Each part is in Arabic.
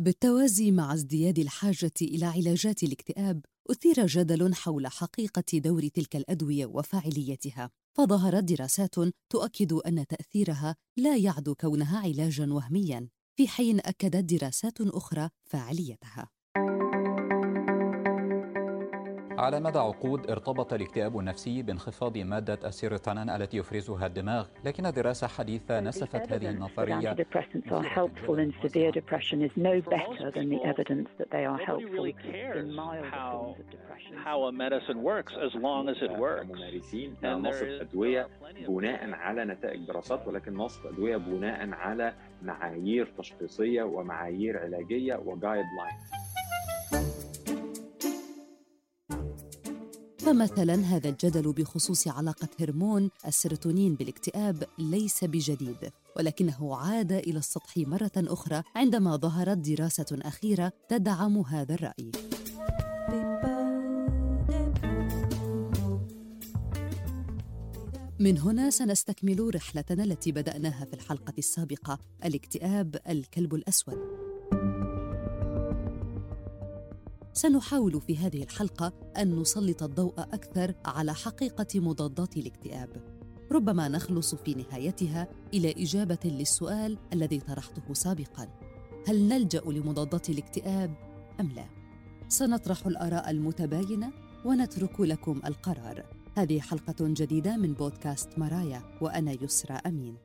بالتوازي مع ازدياد الحاجة إلى علاجات الاكتئاب، أثير جدل حول حقيقة دور تلك الأدوية وفاعليتها، فظهرت دراسات تؤكد أن تأثيرها لا يعدو كونها علاجاً وهمياً، في حين أكدت دراسات أخرى فاعليتها. على مدى عقود ارتبط الاكتئاب النفسي بانخفاض مادة السيروتونين التي يفرزها الدماغ لكن دراسة حديثة نسفت هذه النظرية how a medicine works as long as it works. نصف أدوية بناء على نتائج دراسات ولكن نصف أدوية بناء على معايير تشخيصية ومعايير علاجية وجايد فمثلا هذا الجدل بخصوص علاقة هرمون السيروتونين بالاكتئاب ليس بجديد ولكنه عاد إلى السطح مرة أخرى عندما ظهرت دراسة أخيرة تدعم هذا الرأي. من هنا سنستكمل رحلتنا التي بدأناها في الحلقة السابقة الاكتئاب الكلب الأسود. سنحاول في هذه الحلقة أن نسلط الضوء أكثر على حقيقة مضادات الاكتئاب. ربما نخلص في نهايتها إلى إجابة للسؤال الذي طرحته سابقا. هل نلجأ لمضادات الاكتئاب أم لا؟ سنطرح الآراء المتباينة ونترك لكم القرار. هذه حلقة جديدة من بودكاست مرايا وأنا يسرى أمين.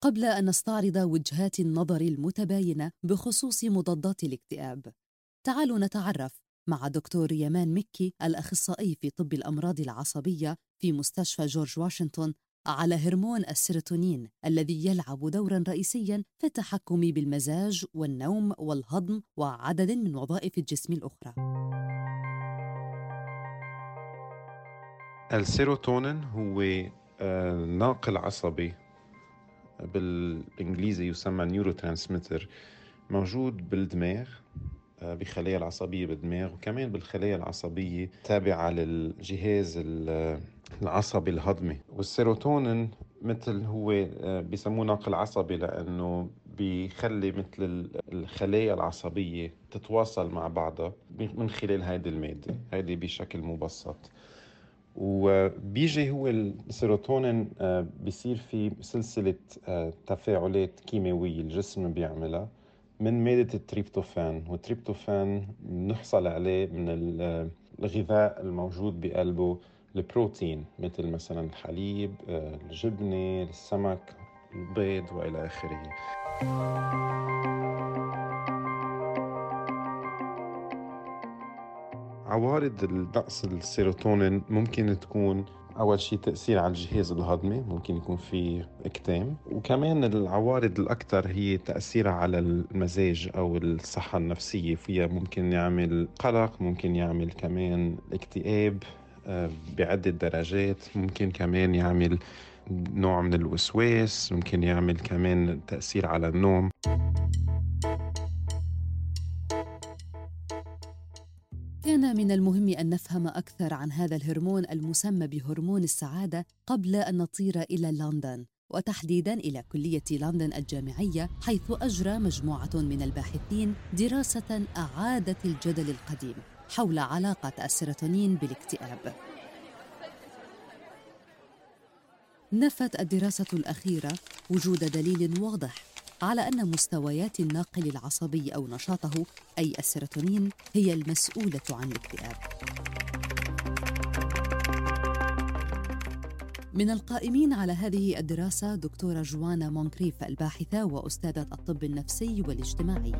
قبل أن نستعرض وجهات النظر المتباينة بخصوص مضادات الاكتئاب تعالوا نتعرف مع دكتور يمان مكي الأخصائي في طب الأمراض العصبية في مستشفى جورج واشنطن على هرمون السيروتونين الذي يلعب دورا رئيسيا في التحكم بالمزاج والنوم والهضم وعدد من وظائف الجسم الأخرى. السيروتونين هو آه، ناقل عصبي بالإنجليزي يسمى neuro موجود بالدماغ بخلايا العصبية بالدماغ وكمان بالخلايا العصبية تابعة للجهاز العصبي الهضمي. والسيروتونين مثل هو آه، بيسموه ناقل عصبي لأنه بيخلي مثل الخلايا العصبية تتواصل مع بعضها من خلال هذه المادة. هذه بشكل مبسط. وبيجي هو السيروتونين آه، بيصير في سلسلة آه، تفاعلات كيميائية الجسم بيعملها. من مادة التريبتوفان والتريبتوفان نحصل عليه من الغذاء الموجود بقلبه البروتين مثل مثلا الحليب الجبنة السمك البيض وإلى آخره. عوارض نقص السيروتونين ممكن تكون أول شيء تأثير على الجهاز الهضمي ممكن يكون في اكتام وكمان العوارض الأكثر هي تأثيرها على المزاج أو الصحة النفسية. فيها ممكن يعمل قلق ممكن يعمل كمان اكتئاب آه، بعدة درجات. ممكن كمان يعمل نوع من الوسواس ممكن يعمل كمان تأثير على النوم. من المهم أن نفهم أكثر عن هذا الهرمون المسمى بهرمون السعادة قبل أن نطير إلى لندن وتحديدا إلى كلية لندن الجامعية حيث أجرى مجموعة من الباحثين دراسة اعادت الجدل القديم حول علاقة السيروتونين بالاكتئاب. نفت الدراسة الأخيرة وجود دليل واضح على أن مستويات الناقل العصبي أو نشاطه أي السيروتونين هي المسؤولة عن الاكتئاب. من القائمين على هذه الدراسة دكتورة جوانا مونكريف الباحثة وأستاذة الطب النفسي والاجتماعي.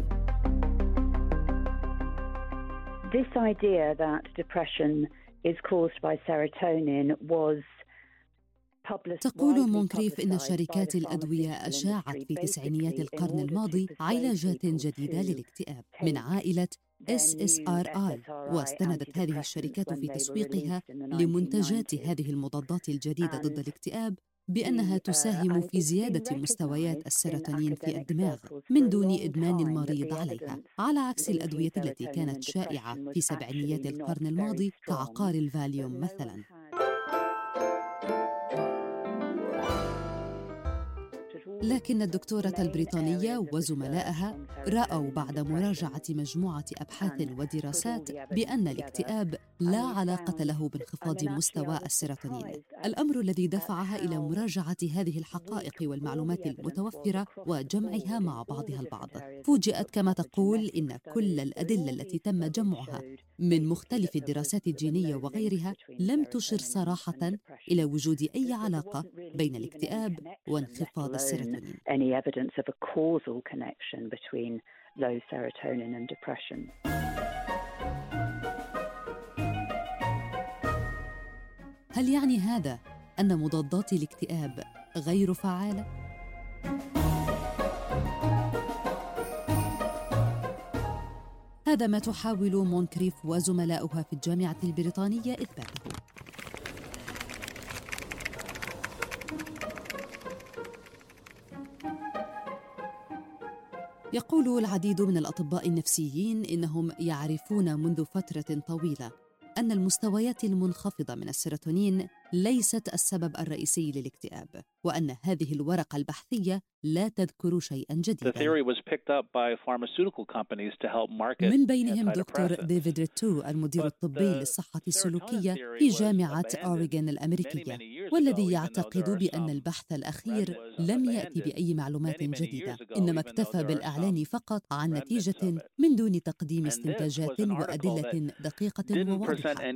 This idea that depression is caused by serotonin was تقول مونكريف إن شركات الأدوية أشاعت في تسعينيات القرن الماضي علاجات جديدة للاكتئاب من عائلة SSRI واستندت هذه الشركات في تسويقها لمنتجات هذه المضادات الجديدة ضد الاكتئاب بأنها تساهم في زيادة مستويات السيروتونين في الدماغ من دون إدمان المريض عليها. على عكس الأدوية التي كانت شائعة في سبعينيات القرن الماضي كعقار الفاليوم مثلاً. لكن الدكتورة البريطانية وزملائها رأوا بعد مراجعة مجموعة أبحاث ودراسات بأن الاكتئاب لا علاقة له بانخفاض مستوى السيروتونين. الأمر الذي دفعها إلى مراجعة هذه الحقائق والمعلومات المتوفرة وجمعها مع بعضها البعض. فوجئت كما تقول إن كل الأدلة التي تم جمعها من مختلف الدراسات الجينية وغيرها لم تشر صراحة إلى وجود أي علاقة بين الاكتئاب وانخفاض السيروتونين. Any evidence of a causal connection between low serotonin and depression. هل يعني هذا أن مضادات الاكتئاب غير فعالة؟ هذا ما تحاول مونكريف وزملاؤها في الجامعة البريطانية إثباته يقول العديد من الأطباء النفسيين إنهم يعرفون منذ فترة طويلة أن المستويات المنخفضة من السيروتونين ليست السبب الرئيسي للاكتئاب وأن هذه الورقة البحثية لا تذكر شيئا جديدا. من بينهم دكتور ديفيد ريتو المدير الطبي للصحة السلوكية في جامعة أوريغون الأمريكية والذي يعتقد بأن البحث الأخير لم يأتي بأي معلومات جديدة إنما اكتفى بالإعلان فقط عن نتيجة من دون تقديم استنتاجات وأدلة دقيقة وواضحة.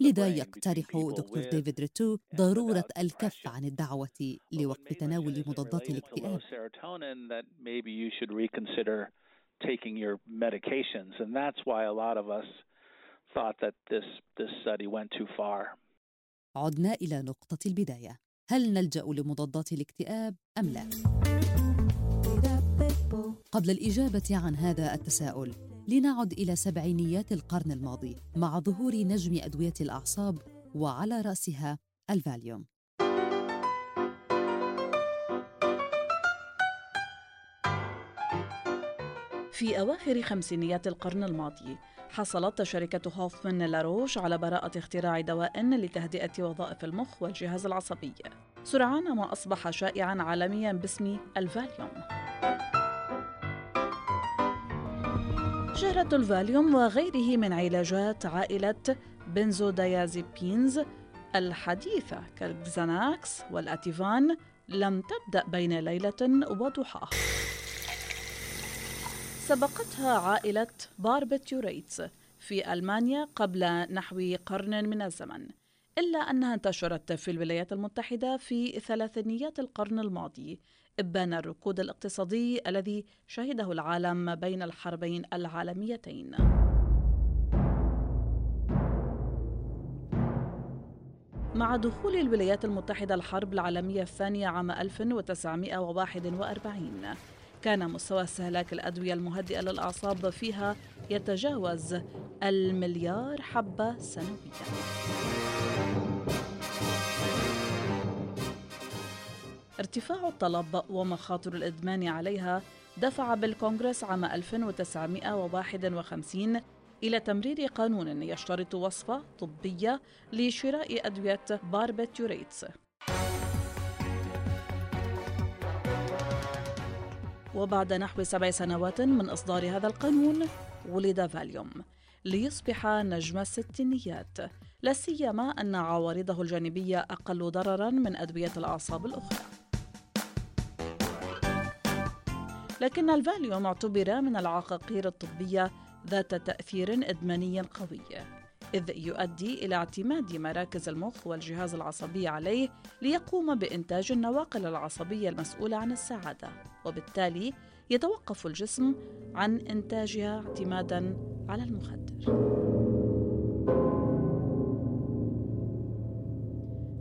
لذا يقترح دكتور ديفيد ريتو ضرورة الكف عن الدعوة لوقف تناول مضادات الاكتئاب taking your medications and that's why a lot of us thought that this this study went too far. عدنا إلى نقطة البداية هل نلجأ لمضادات الاكتئاب أم لا؟ قبل الإجابة عن هذا التساؤل لنعد إلى سبعينيات القرن الماضي مع ظهور نجم أدوية الأعصاب وعلى رأسها الفاليوم. في أواخر خمسينيات القرن الماضي حصلت شركة هوفمان لاروش على براءة اختراع دواء لتهدئة وظائف المخ والجهاز العصبي. سرعان ما أصبح شائعا عالميا باسم الفاليوم. شهرة الفاليوم وغيره من علاجات عائلة benzodiazepines الحديثة كالكزاناكس والأتيفان لم تبدأ بين ليلة وضحاها. سبقتها عائلة barbiturates في ألمانيا قبل نحو قرن من الزمن إلا أنها انتشرت في الولايات المتحدة في ثلاثينيات القرن الماضي إبان الركود الاقتصادي الذي شهده العالم بين الحربين العالميتين مع دخول الولايات المتحدة الحرب العالمية الثانية عام 1941 كان مستوى استهلاك الأدوية المهدئة للأعصاب فيها يتجاوز المليار حبة سنوياً. ارتفاع الطلب ومخاطر الإدمان عليها دفع بالكونغرس عام 1951 إلى تمرير قانون يشترط وصفة طبية لشراء أدوية باربيتوريتس وبعد نحو سبع سنوات من إصدار هذا القانون ولد فاليوم ليصبح نجم الستينيات. لا سيما أن عوارضه الجانبية أقل ضررا من أدوية الأعصاب الأخرى. لكن الفاليوم اعتبر من العقاقير الطبية ذات تأثير إدماني قوي إذ يؤدي إلى اعتماد مراكز المخ والجهاز العصبي عليه ليقوم بإنتاج النواقل العصبية المسؤولة عن السعادة وبالتالي يتوقف الجسم عن إنتاجها اعتمادا على المخدر.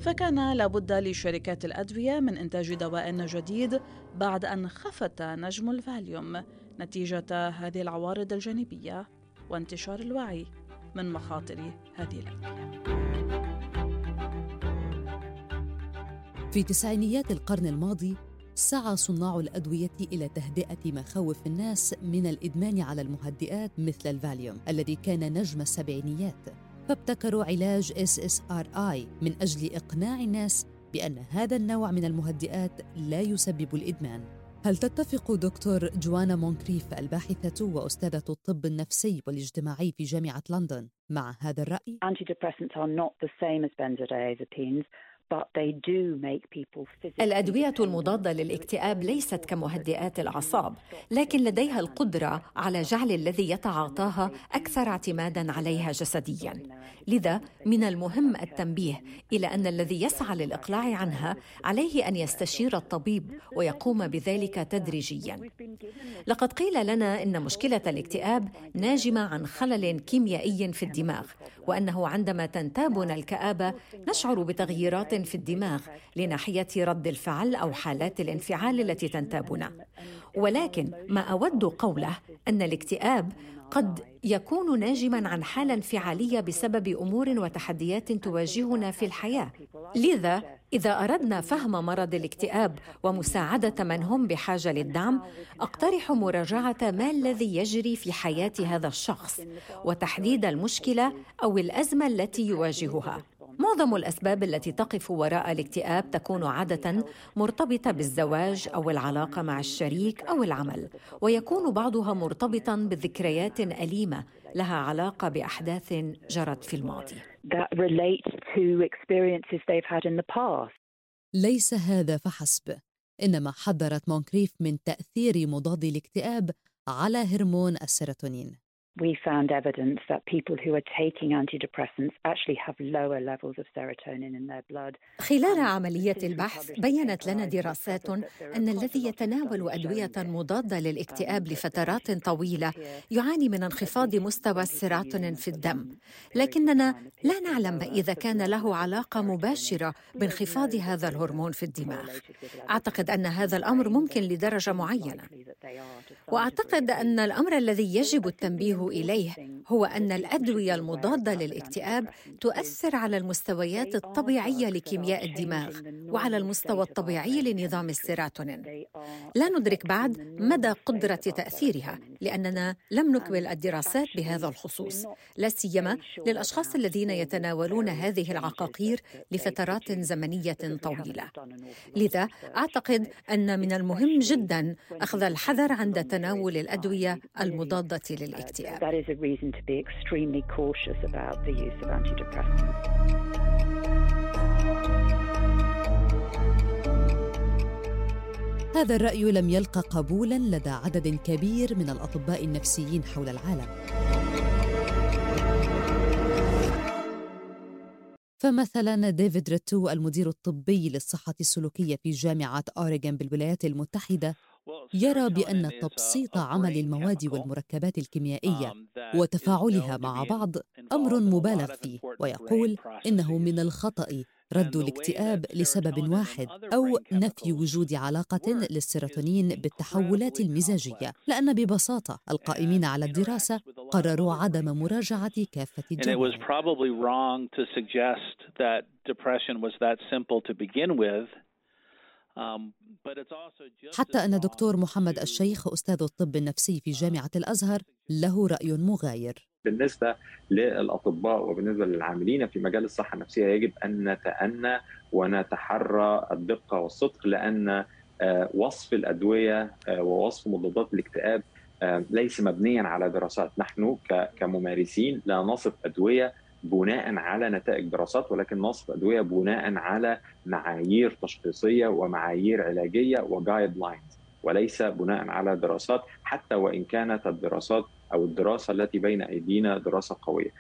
فكان لابد لشركات الأدوية من إنتاج دواء جديد بعد أن خفت نجم الفاليوم نتيجة هذه العوارض الجانبية وانتشار الوعي من مخاطر هذه الأدوية. في تسعينيات القرن الماضي سعى صناع الأدوية إلى تهدئة مخاوف الناس من الإدمان على المهدئات مثل الفاليوم الذي كان نجم السبعينيات فابتكروا علاج SSRI من أجل إقناع الناس بأن هذا النوع من المهدئات لا يسبب الإدمان هل تتفق دكتور جوانا مونكريف الباحثة وأستاذة الطب النفسي والاجتماعي في جامعة لندن مع هذا الرأي؟ الأدوية المضادة للاكتئاب ليست كمهدئات الأعصاب، لكن لديها القدرة على جعل الذي يتعاطاها أكثر اعتمادا عليها جسديا. لذا من المهم التنبيه إلى أن الذي يسعى للإقلاع عنها عليه أن يستشير الطبيب ويقوم بذلك تدريجيا. لقد قيل لنا إن مشكلة الاكتئاب ناجمة عن خلل كيميائي في الدماغ، وأنه عندما تنتابنا الكآبة نشعر بتغييرات في الدماغ لناحية رد الفعل أو حالات الانفعال التي تنتابنا. ولكن ما أود قوله أن الاكتئاب قد يكون ناجما عن حالة انفعالية بسبب أمور وتحديات تواجهنا في الحياة. لذا إذا أردنا فهم مرض الاكتئاب ومساعدة من هم بحاجة للدعم أقترح مراجعة ما الذي يجري في حياة هذا الشخص وتحديد المشكلة أو الأزمة التي يواجهها. معظم الأسباب التي تقف وراء الاكتئاب تكون عادة مرتبطة بالزواج أو العلاقة مع الشريك أو العمل ويكون بعضها مرتبطا بذكريات أليمة لها علاقة بأحداث جرت في الماضي. ليس هذا فحسب إنما حذرت مونكريف من تأثير مضاد الاكتئاب على هرمون السيروتونين. We found evidence that people who are taking antidepressants actually have lower levels of serotonin in their blood. خلال عملية البحث بينت لنا دراسات أن الذي يتناول أدوية مضادة للاكتئاب لفترات طويلة يعاني من انخفاض مستوى السيروتونين في الدم، لكننا لا نعلم إذا كان له علاقة مباشرة بانخفاض هذا الهرمون في الدماغ. أعتقد أن هذا الأمر ممكن لدرجة معينة. وأعتقد أن الأمر الذي يجب التنبيه إليه هو أن الأدوية المضادة للاكتئاب تؤثر على المستويات الطبيعية لكيمياء الدماغ وعلى المستوى الطبيعي لنظام السيروتونين. لا ندرك بعد مدى قدرة تأثيرها لأننا لم نكمل الدراسات بهذا الخصوص لا سيما للأشخاص الذين يتناولون هذه العقاقير لفترات زمنية طويلة. لذا أعتقد أن من المهم جدا أخذ الحذر عند تناول الأدوية المضادة للاكتئاب. That is a reason to be extremely cautious about the use of antidepressants. هذا الرأي لم يلقى قبولا لدى عدد كبير من الأطباء النفسيين حول العالم. فمثلا ديفيد ريتو المدير الطبي للصحة السلوكية في جامعة أوريغون بالولايات المتحدة يرى بأن تبسيط عمل المواد والمركبات الكيميائية وتفاعلها مع بعض أمر مبالغ فيه ويقول إنه من الخطأ رد الاكتئاب لسبب واحد أو نفي وجود علاقة للسيروتونين بالتحولات المزاجية لأن ببساطة القائمين على الدراسة قرروا عدم مراجعة كافة الجمل Um, حتى أن دكتور محمد الشيخ أستاذ الطب النفسي في جامعة الأزهر له رأي مغاير. بالنسبة للأطباء وبالنسبة للعاملين في مجال الصحة النفسية يجب أن نتأنى ونتحرى الدقة والصدق لأن آه، وصف الأدوية آه، ووصف مضادات الاكتئاب آه، ليس مبنيا على دراسات. نحن كممارسين لا نصف أدوية بناء على نتائج دراسات ولكن نصف أدوية بناء على معايير تشخيصية ومعايير علاجية وجايد لاينز وليس بناء على دراسات حتى وإن كانت الدراسات أو الدراسة التي بين أيدينا دراسة قوية.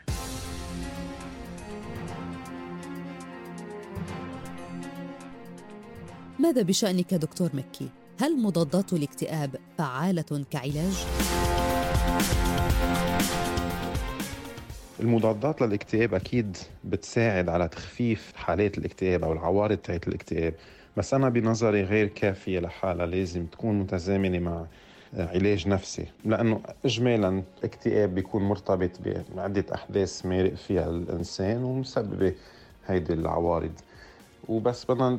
ماذا بشأنك دكتور مكي؟ هل مضادات الاكتئاب فعالة كعلاج؟ المضادات للاكتئاب أكيد بتساعد على تخفيف حالات الاكتئاب أو العوارض تاعت الاكتئاب. بس أنا بنظري غير كافية لحالها لازم تكون متزامنة مع علاج نفسي. لأنه اجمالا الاكتئاب بيكون مرتبط بعدة أحداث مارق فيها الإنسان ومسببة هيدي العوارض. وبس بدنا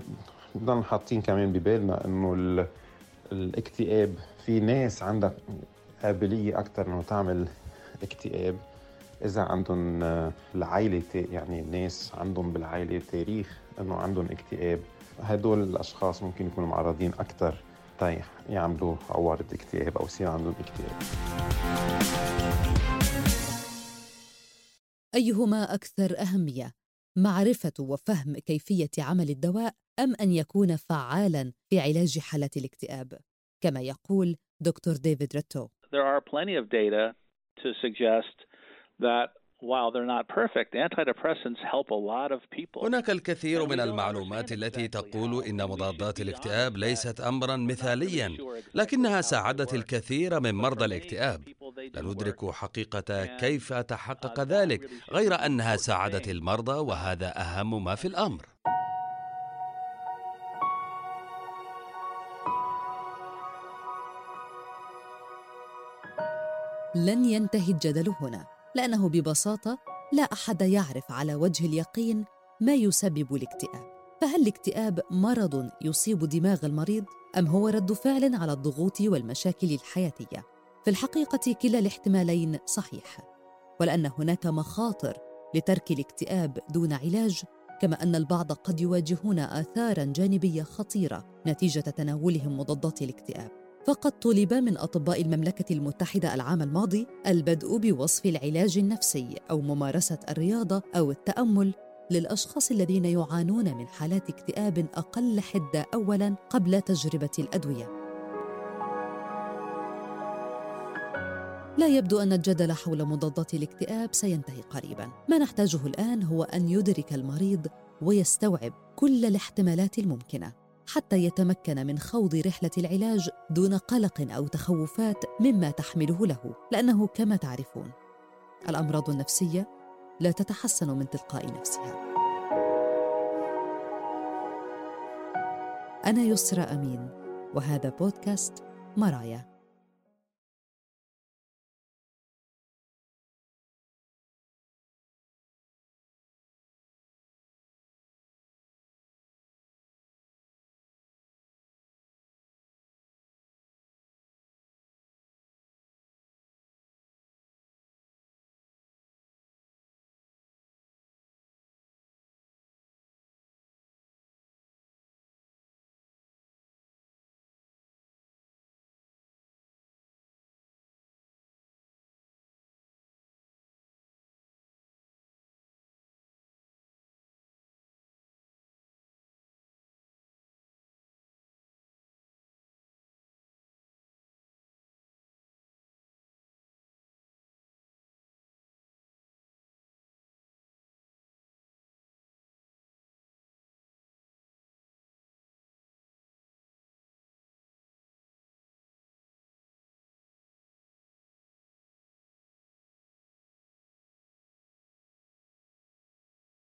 بدنا حاطين كمان ببالنا إنه الاكتئاب في ناس عندها قابليه أكثر إنه تعمل اكتئاب. إذا عندهم العائلة يعني الناس عندهم بالعائلة تاريخ إنه عندهم اكتئاب هدول الأشخاص ممكن يكونوا معرضين أكثر طيب يعملوا عوارض اكتئاب أو يصير عندهم اكتئاب. أيهما أكثر أهمية؟ معرفة وفهم كيفية عمل الدواء أم أن يكون فعالا في علاج حالات الاكتئاب؟ كما يقول دكتور ديفيد ريتو There are plenty of data to suggest that هناك الكثير من المعلومات التي تقول إن مضادات الاكتئاب ليست امرا مثاليا لكنها ساعدت الكثير من مرضى الاكتئاب. لا ندرك حقيقة كيف تحقق ذلك غير أنها ساعدت المرضى وهذا أهم ما في الأمر. لن ينتهي الجدل هنا. لأنه ببساطة لا أحد يعرف على وجه اليقين ما يسبب الاكتئاب. فهل الاكتئاب مرض يصيب دماغ المريض أم هو رد فعل على الضغوط والمشاكل الحياتية؟ في الحقيقة كلا الاحتمالين صحيح. ولأن هناك مخاطر لترك الاكتئاب دون علاج كما أن البعض قد يواجهون آثارا جانبية خطيرة نتيجة تناولهم مضادات الاكتئاب. فقد طلب من أطباء المملكة المتحدة العام الماضي البدء بوصف العلاج النفسي أو ممارسة الرياضة أو التأمل للأشخاص الذين يعانون من حالات اكتئاب أقل حدة اولا قبل تجربة الأدوية. لا يبدو أن الجدل حول مضادات الاكتئاب سينتهي قريبا. ما نحتاجه الآن هو أن يدرك المريض ويستوعب كل الاحتمالات الممكنة. حتى يتمكن من خوض رحلة العلاج دون قلق أو تخوفات مما تحمله له لأنه كما تعرفون الأمراض النفسية لا تتحسن من تلقاء نفسها. أنا يسرى أمين وهذا بودكاست مرايا.